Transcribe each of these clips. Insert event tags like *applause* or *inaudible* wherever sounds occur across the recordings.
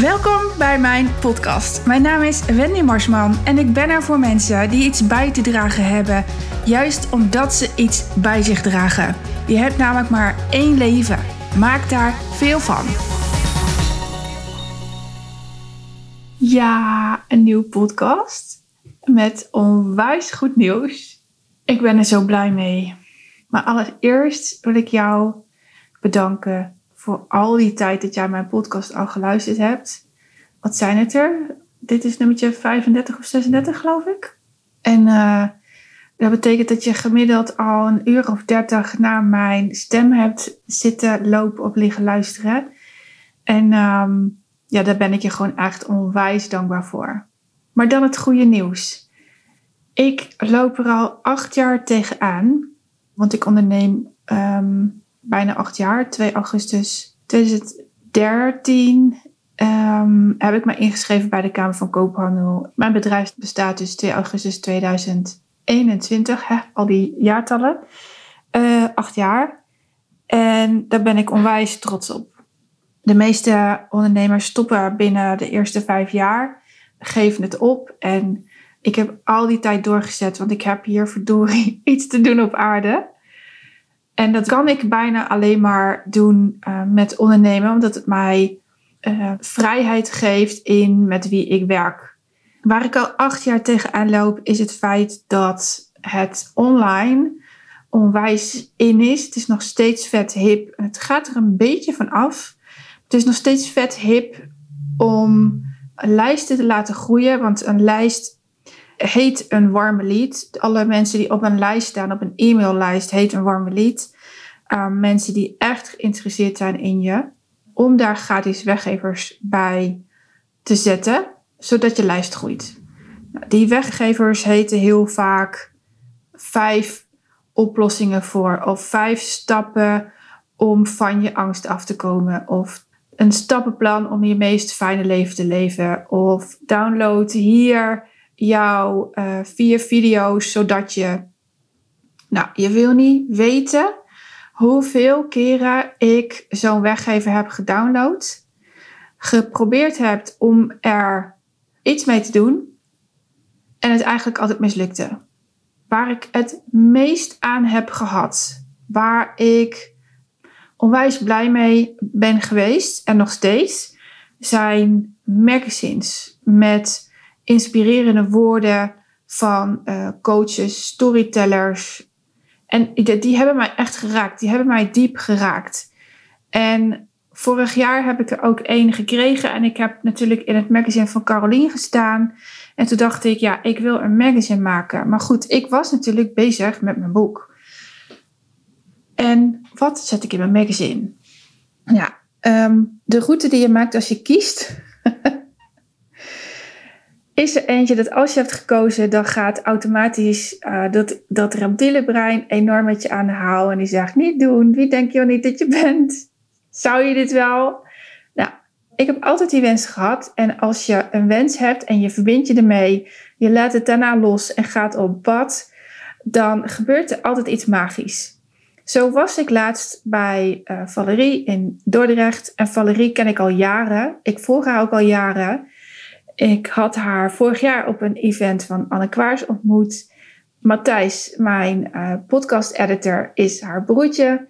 Welkom bij mijn podcast. Mijn naam is Wendy Marsman en ik ben er voor mensen die iets bij te dragen hebben, juist omdat ze iets bij zich dragen. Je hebt namelijk maar één leven. Maak daar veel van. Ja, een nieuwe podcast met onwijs goed nieuws. Ik ben er zo blij mee. Maar allereerst wil ik jou bedanken voor al die tijd dat jij mijn podcast al geluisterd hebt. Wat zijn het er? Dit is nummertje 35 of 36 geloof ik. En uh, dat betekent dat je gemiddeld al een uur of 30 naar mijn stem hebt zitten, lopen of liggen luisteren. En um, ja, daar ben ik je gewoon echt onwijs dankbaar voor. Maar dan het goede nieuws. Ik loop er al acht jaar tegenaan. Want ik onderneem um, bijna acht jaar. 2 augustus 2013 um, heb ik me ingeschreven bij de Kamer van Koophandel. Mijn bedrijf bestaat dus 2 augustus 2021. Hè, al die jaartallen. Uh, acht jaar. En daar ben ik onwijs trots op. De meeste ondernemers stoppen binnen de eerste vijf jaar, geven het op. En ik heb al die tijd doorgezet, want ik heb hier verdorie *laughs* iets te doen op aarde. En dat kan ik bijna alleen maar doen uh, met ondernemen, omdat het mij uh, vrijheid geeft in met wie ik werk. Waar ik al acht jaar tegenaan loop, is het feit dat het online onwijs in is. Het is nog steeds vet hip. Het gaat er een beetje van af. Het is nog steeds vet hip om lijsten te laten groeien, want een lijst heet een warme lead. Alle mensen die op een lijst staan, op een e-maillijst, heet een warme lead. Uh, mensen die echt geïnteresseerd zijn in je, om daar gratis weggevers bij te zetten, zodat je lijst groeit. Nou, die weggevers heten heel vaak vijf oplossingen voor, of vijf stappen om van je angst af te komen, of een stappenplan om je meest fijne leven te leven, of download hier jouw uh, vier video's, zodat je, nou, je wil niet weten hoeveel keren ik zo'n weggever heb gedownload, geprobeerd heb om er iets mee te doen en het eigenlijk altijd mislukte. Waar ik het meest aan heb gehad, waar ik onwijs blij mee ben geweest en nog steeds, zijn magazines met inspirerende woorden van uh, coaches, storytellers. En die, hebben mij echt geraakt. Die hebben mij diep geraakt. En vorig jaar heb ik er ook één gekregen. En ik heb natuurlijk in het magazine van Caroline gestaan. En toen dacht ik, ja, ik wil een magazine maken. Maar goed, ik was natuurlijk bezig met mijn boek. En wat zet ik in mijn magazine? Ja, um, de route die je maakt als je kiest. *laughs* is er eentje dat als je hebt gekozen, dan gaat automatisch uh, dat, dat reptiele brein enorm met je aan de haal. En die zegt, niet doen, wie denk je wel niet dat je bent? Zou je dit wel? Nou, ik heb altijd die wens gehad. En als je een wens hebt en je verbindt je ermee, je laat het daarna los en gaat op pad, dan gebeurt er altijd iets magisch. Zo was ik laatst bij uh, Valerie in Dordrecht. En Valerie ken ik al jaren. Ik volg haar ook al jaren. Ik had haar vorig jaar op een event van Anne Kwaars ontmoet. Matthijs, mijn uh, podcast-editor, is haar broertje.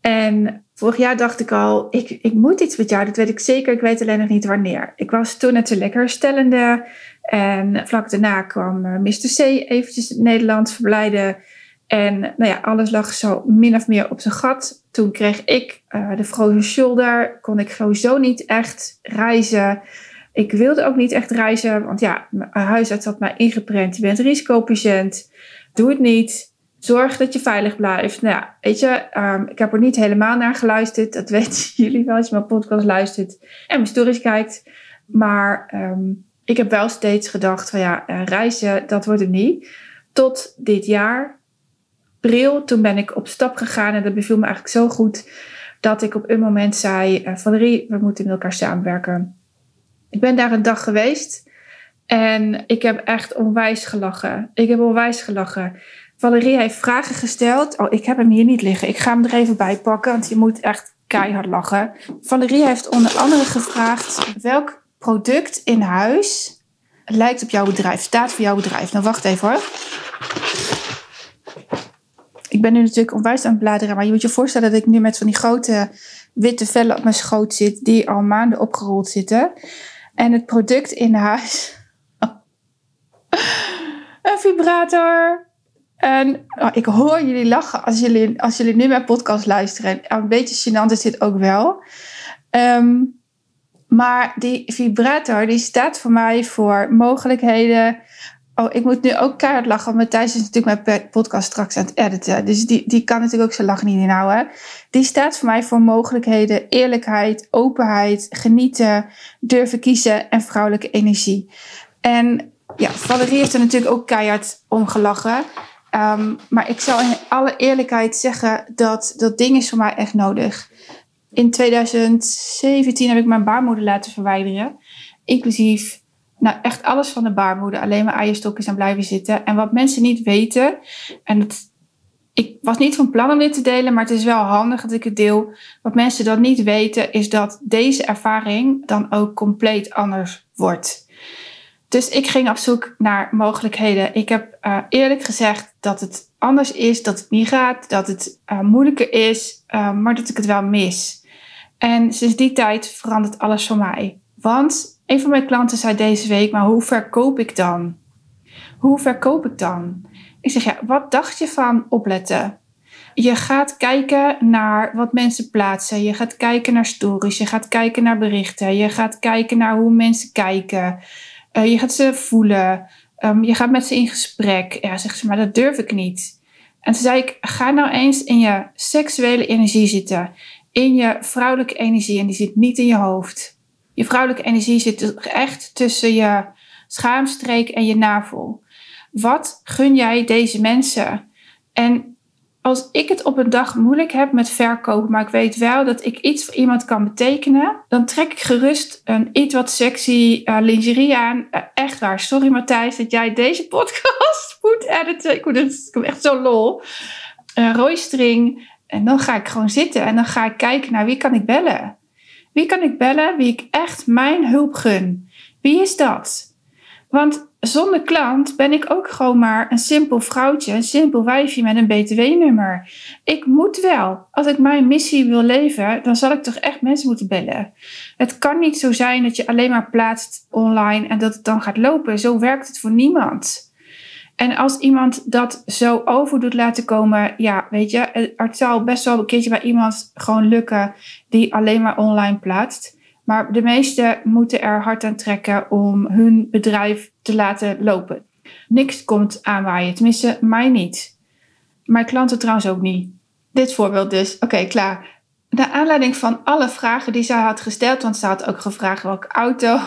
En vorig jaar dacht ik al, ik, ik moet iets met jou, dat weet ik zeker. Ik weet alleen nog niet wanneer. Ik was toen lekker herstellende. En vlak daarna kwam uh, Mr. C eventjes Nederland verblijden. En nou ja, alles lag zo min of meer op zijn gat. Toen kreeg ik uh, de frozen shoulder. Kon ik sowieso niet echt reizen. Ik wilde ook niet echt reizen, want ja, mijn huisarts had mij ingeprent. Je bent risicopatiënt. Doe het niet. Zorg dat je veilig blijft. Nou ja, weet je, um, ik heb er niet helemaal naar geluisterd. Dat *laughs* weten jullie wel als je mijn podcast luistert en mijn stories kijkt. Maar um, ik heb wel steeds gedacht van ja, uh, reizen, dat wordt het niet. Tot dit jaar, april, toen ben ik op stap gegaan en dat beviel me eigenlijk zo goed dat ik op een moment zei: uh, Valerie, we moeten met elkaar samenwerken. Ik ben daar een dag geweest en ik heb echt onwijs gelachen. Ik heb onwijs gelachen. Valerie heeft vragen gesteld. Oh, ik heb hem hier niet liggen. Ik ga hem er even bij pakken, want je moet echt keihard lachen. Valerie heeft onder andere gevraagd welk product in huis lijkt op jouw bedrijf, staat voor jouw bedrijf. Nou, wacht even hoor. Ik ben nu natuurlijk onwijs aan het bladeren, maar je moet je voorstellen dat ik nu met van die grote witte vellen op mijn schoot zit, die al maanden opgerold zitten. En het product in huis. *laughs* een vibrator. En oh, ik hoor jullie lachen als jullie, als jullie nu mijn podcast luisteren. Een beetje gênant is dit ook wel. Ehm, maar die vibrator die staat voor mij voor mogelijkheden. Oh, ik moet nu ook keihard lachen, want Matthijs is natuurlijk mijn podcast straks aan het editen. Dus die, die kan natuurlijk ook zijn lach niet inhouden. Die staat voor mij voor mogelijkheden, eerlijkheid, openheid, genieten, durven kiezen en vrouwelijke energie. En ja, Valerie heeft er natuurlijk ook keihard om gelachen. Um, maar ik zal in alle eerlijkheid zeggen dat dat ding is voor mij echt nodig. In 2017 heb ik mijn baarmoeder laten verwijderen. Inclusief nou, echt alles van de baarmoeder. Alleen mijn eierstokjes zijn blijven zitten. En wat mensen niet weten, en ik was niet van plan om dit te delen, maar het is wel handig dat ik het deel. Wat mensen dan niet weten, is dat deze ervaring dan ook compleet anders wordt. Dus ik ging op zoek naar mogelijkheden. Ik heb uh, eerlijk gezegd dat het anders is, dat het niet gaat, dat het uh, moeilijker is, uh, maar dat ik het wel mis. En sinds die tijd verandert alles voor mij. Want een van mijn klanten zei deze week, maar hoe verkoop ik dan? Hoe verkoop ik dan? Ik zeg, ja, wat dacht je van opletten? Je gaat kijken naar wat mensen plaatsen. Je gaat kijken naar stories. Je gaat kijken naar berichten. Je gaat kijken naar hoe mensen kijken. Uh, je gaat ze voelen. Um, je gaat met ze in gesprek. Ja, zeggen ze, maar dat durf ik niet. En toen zei ik, ga nou eens in je seksuele energie zitten. In je vrouwelijke energie. En die zit niet in je hoofd. Je vrouwelijke energie zit echt tussen je schaamstreek en je navel. Wat gun jij deze mensen? En als ik het op een dag moeilijk heb met verkopen, maar ik weet wel dat ik iets voor iemand kan betekenen, dan trek ik gerust een iets wat sexy uh, lingerie aan. Uh, echt waar. Sorry Matthijs dat jij deze podcast *laughs* moet editen. Ik word het echt zo lol. String. En dan ga ik gewoon zitten en dan ga ik kijken naar wie kan ik bellen. Wie kan ik bellen wie ik echt mijn hulp gun? Wie is dat? Want zonder klant ben ik ook gewoon maar een simpel vrouwtje, een simpel wijfje met een BTW-nummer. Ik moet wel. Als ik mijn missie wil leven, dan zal ik toch echt mensen moeten bellen. Het kan niet zo zijn dat je alleen maar plaatst online en dat het dan gaat lopen. Zo werkt het voor niemand. En als iemand dat zo over doet laten komen, ja, weet je, het zal best wel een keertje bij iemand gewoon lukken die alleen maar online plaatst. Maar de meesten moeten er hard aan trekken om hun bedrijf te laten lopen. Niks komt aanwaaien, tenminste mij niet. Mijn klanten trouwens ook niet. Dit voorbeeld dus. Oké, klaar. Naar aanleiding van alle vragen die zij had gesteld, want ze had ook gevraagd welke auto.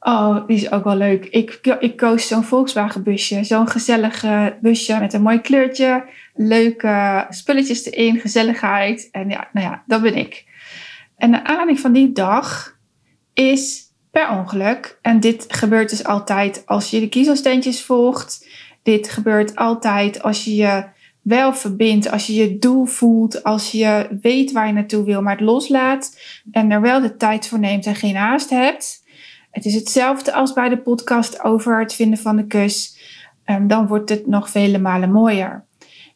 Oh, die is ook wel leuk. Ik, ik koos zo'n Volkswagen busje. Zo'n gezellig busje met een mooi kleurtje. Leuke spulletjes erin, gezelligheid. En ja, nou ja, dat ben ik. En de aanleiding van die dag is per ongeluk. En dit gebeurt dus altijd als je de kiezelsteentjes volgt. Dit gebeurt altijd als je je wel verbindt, als je je doel voelt, als je weet waar je naartoe wil, maar het loslaat en er wel de tijd voor neemt en geen haast hebt. Het is hetzelfde als bij de podcast over het vinden van de kus. Um, dan wordt het nog vele malen mooier.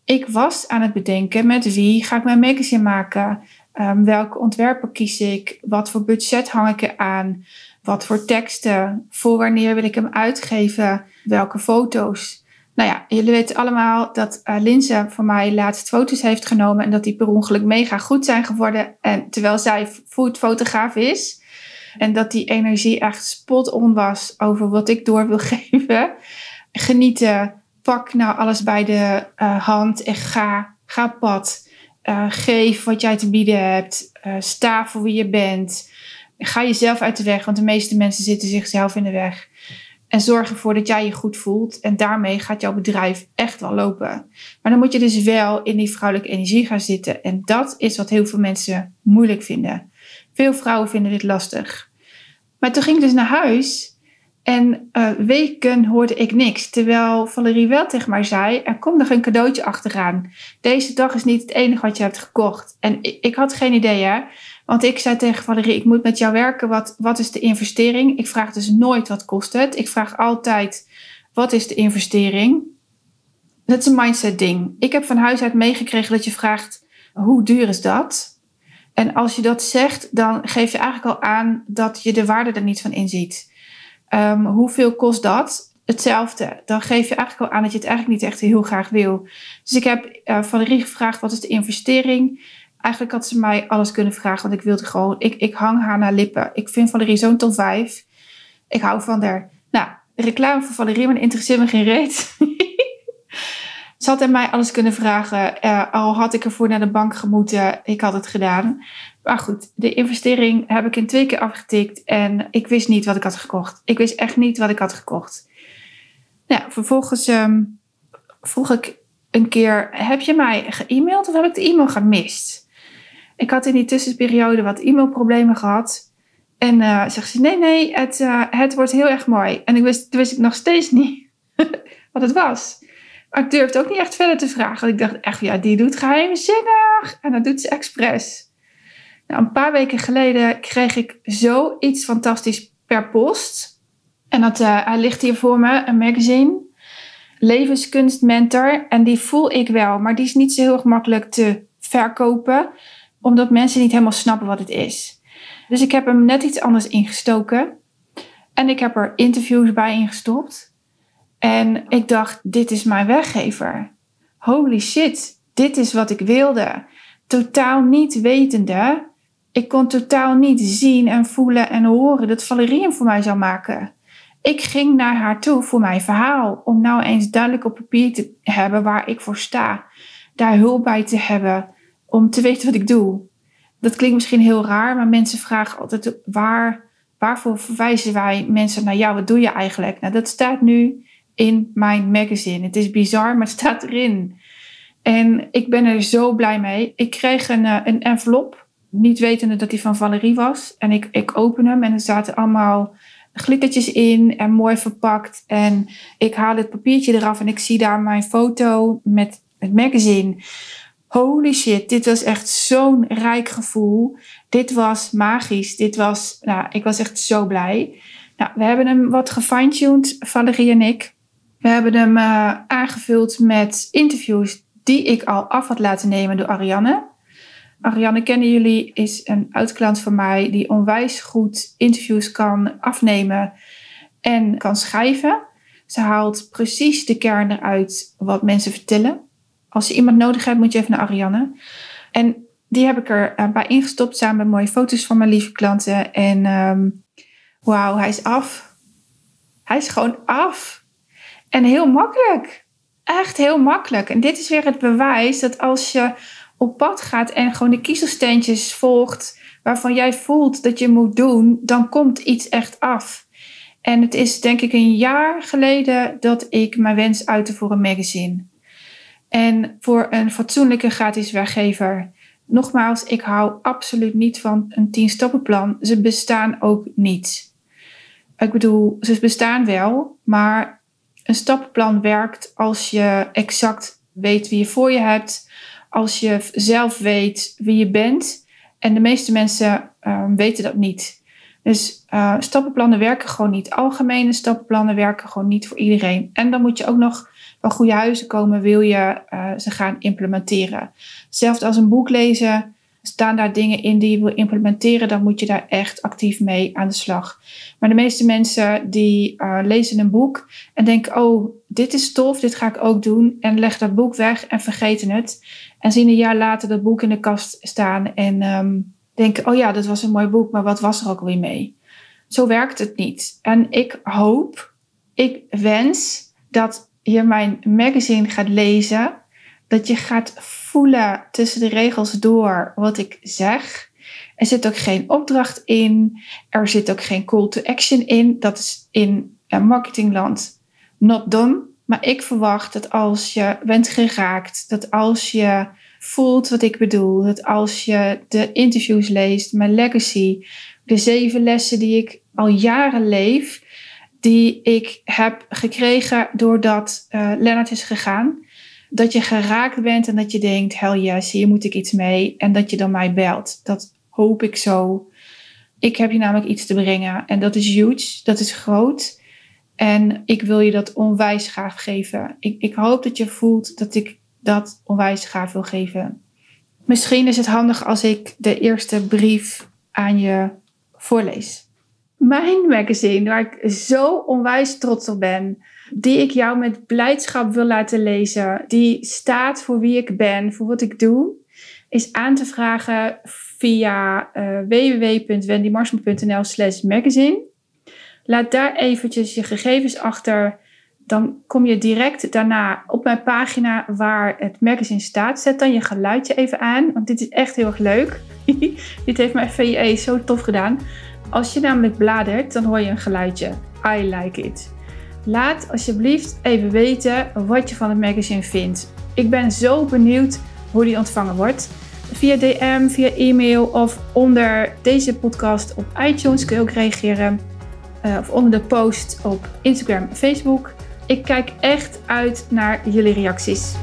Ik was aan het bedenken met wie ga ik mijn magazine maken. Um, welke ontwerper kies ik? Wat voor budget hang ik er aan? Wat voor teksten? Voor wanneer wil ik hem uitgeven? Welke foto's? Nou ja, jullie weten allemaal dat uh, Linse voor mij laatst foto's heeft genomen en dat die per ongeluk mega goed zijn geworden. En terwijl zij foodfotograaf is. En dat die energie echt spot on was over wat ik door wil *laughs* geven. Genieten. Pak nou alles bij de uh, hand en ga. Ga pad. Uh, geef wat jij te bieden hebt. Uh, sta voor wie je bent. Ga jezelf uit de weg, want de meeste mensen zitten zichzelf in de weg. En zorg ervoor dat jij je goed voelt. En daarmee gaat jouw bedrijf echt wel lopen. Maar dan moet je dus wel in die vrouwelijke energie gaan zitten. En dat is wat heel veel mensen moeilijk vinden. Veel vrouwen vinden dit lastig. Maar toen ging ik dus naar huis. En uh, weken hoorde ik niks. Terwijl Valerie wel tegen mij zei: er komt nog een cadeautje achteraan. Deze dag is niet het enige wat je hebt gekocht. En ik, ik had geen idee, hè. Want ik zei tegen Valerie: ik moet met jou werken. Wat, wat is de investering? Ik vraag dus nooit wat kost het. Ik vraag altijd: wat is de investering? Dat is een mindset ding. Ik heb van huis uit meegekregen dat je vraagt: hoe duur is dat? En als je dat zegt, dan geef je eigenlijk al aan dat je de waarde er niet van inziet. Um, hoeveel kost dat? Hetzelfde. Dan geef je eigenlijk al aan dat je het eigenlijk niet echt heel graag wil. Dus ik heb uh, Valerie gevraagd: wat is de investering? Eigenlijk had ze mij alles kunnen vragen, want ik wilde gewoon. Ik, ik hang haar naar lippen. Ik vind Valerie zo'n top 5. Ik hou van haar. Nou, reclame voor Valerie, maar interesseert me geen reet. *laughs* Ze had mij alles kunnen vragen. Uh, al had ik ervoor naar de bank gemoeten. Ik had het gedaan. Maar goed, de investering heb ik in twee keer afgetikt. En ik wist niet wat ik had gekocht. Ik wist echt niet wat ik had gekocht. Nou, vervolgens um, vroeg ik een keer: Heb je mij ge-mailed of heb ik de e-mail gemist? Ik had in die tussenperiode wat e-mailproblemen gehad. En uh, zegt ze: Nee, nee, het, uh, het wordt heel erg mooi. En ik wist, wist ik nog steeds niet *laughs* wat het was. Maar ik durfde ook niet echt verder te vragen. Want ik dacht echt, ja, die doet geheimzinnig. En dat doet ze expres. Nou, een paar weken geleden kreeg ik zoiets fantastisch per post. En dat, uh, hij ligt hier voor me, een magazine. Levenskunstmentor. En die voel ik wel. Maar die is niet zo heel makkelijk te verkopen. Omdat mensen niet helemaal snappen wat het is. Dus ik heb hem net iets anders ingestoken. En ik heb er interviews bij ingestopt. En ik dacht, dit is mijn weggever. Holy shit, dit is wat ik wilde. Totaal niet wetende. Ik kon totaal niet zien en voelen en horen dat Valerie hem voor mij zou maken. Ik ging naar haar toe voor mijn verhaal. Om nou eens duidelijk op papier te hebben waar ik voor sta. Daar hulp bij te hebben. Om te weten wat ik doe. Dat klinkt misschien heel raar, maar mensen vragen altijd waar, waarvoor verwijzen wij mensen naar jou? Wat doe je eigenlijk? Nou, dat staat nu in mijn magazine. Het is bizar, maar het staat erin. En ik ben er zo blij mee. Ik kreeg een, uh, een envelop, niet wetende dat die van Valerie was. En ik, ik open hem en er zaten allemaal glittertjes in en mooi verpakt. En ik haal het papiertje eraf en ik zie daar mijn foto met het magazine. Holy shit, dit was echt zo'n rijk gevoel. Dit was magisch. Dit was, nou, ik was echt zo blij. Nou, we hebben hem wat gefine-tuned, Valerie en ik. We hebben hem uh, aangevuld met interviews die ik al af had laten nemen door Ariane. Ariane kennen jullie, is een oud-klant van mij die onwijs goed interviews kan afnemen en kan schrijven. Ze haalt precies de kern eruit wat mensen vertellen. Als je iemand nodig hebt, moet je even naar Ariane. En die heb ik er uh, bij ingestopt samen met mooie foto's van mijn lieve klanten. En um, wauw, hij is af. Hij is gewoon af. En heel makkelijk. Echt heel makkelijk. En dit is weer het bewijs dat als je op pad gaat en gewoon de kiezelsteentjes volgt waarvan jij voelt dat je moet doen, dan komt iets echt af. En het is denk ik een jaar geleden dat ik mijn wens uitte voor een magazine. En voor een fatsoenlijke gratis weggever. Nogmaals, ik hou absoluut niet van een 10 stappenplan. Ze bestaan ook niet. Ik bedoel, ze bestaan wel, maar een stappenplan werkt als je exact weet wie je voor je hebt, als je zelf weet wie je bent. En de meeste mensen uh, weten dat niet. Dus uh, stappenplannen werken gewoon niet. Algemene stappenplannen werken gewoon niet voor iedereen. En dan moet je ook nog van goede huizen komen, wil je uh, ze gaan implementeren. Zelfs als een boek lezen staan daar dingen in die je wil implementeren, dan moet je daar echt actief mee aan de slag. Maar de meeste mensen die uh, lezen een boek en denken, oh, dit is tof, dit ga ik ook doen. En leggen dat boek weg en vergeten het. En zien een jaar later dat boek in de kast staan en um, denken, oh ja, dat was een mooi boek, maar wat was er ook weer mee? Zo werkt het niet. En ik hoop, ik wens dat je mijn magazine gaat lezen, dat je gaat voelen tussen de regels door wat ik zeg. Er zit ook geen opdracht in. Er zit ook geen call to action in. Dat is in marketingland not done. Maar ik verwacht dat als je bent geraakt, dat als je voelt wat ik bedoel, dat als je de interviews leest, mijn legacy, de zeven lessen die ik al jaren leef, die ik heb gekregen doordat uh, Lennart is gegaan. Dat je geraakt bent en dat je denkt, hell yes, hier moet ik iets mee. En dat je dan mij belt. Dat hoop ik zo. Ik heb je namelijk iets te brengen en dat is huge, dat is groot. En ik wil je dat onwijs graag geven. Ik, ik hoop dat je voelt dat ik dat onwijs graag wil geven. Misschien is het handig als ik de eerste brief aan je voorlees. Mijn magazine, waar ik zo onwijs trots op ben, die ik jou met blijdschap wil laten lezen, die staat voor wie ik ben, voor wat ik doe, is aan te vragen via uh, www.wendymarsman.nl slash magazine. Laat daar eventjes je gegevens achter. Dan kom je direct daarna op mijn pagina waar het magazine staat. Zet dan je geluidje even aan, want dit is echt heel erg leuk. *laughs* dit heeft mijn VE zo tof gedaan. Als je namelijk bladert, dan hoor je een geluidje. I like it. Laat alsjeblieft even weten wat je van het magazine vindt. Ik ben zo benieuwd hoe die ontvangen wordt. Via DM, via e-mail of onder deze podcast op iTunes kun je ook reageren. Uh, of onder de post op Instagram en Facebook. Ik kijk echt uit naar jullie reacties.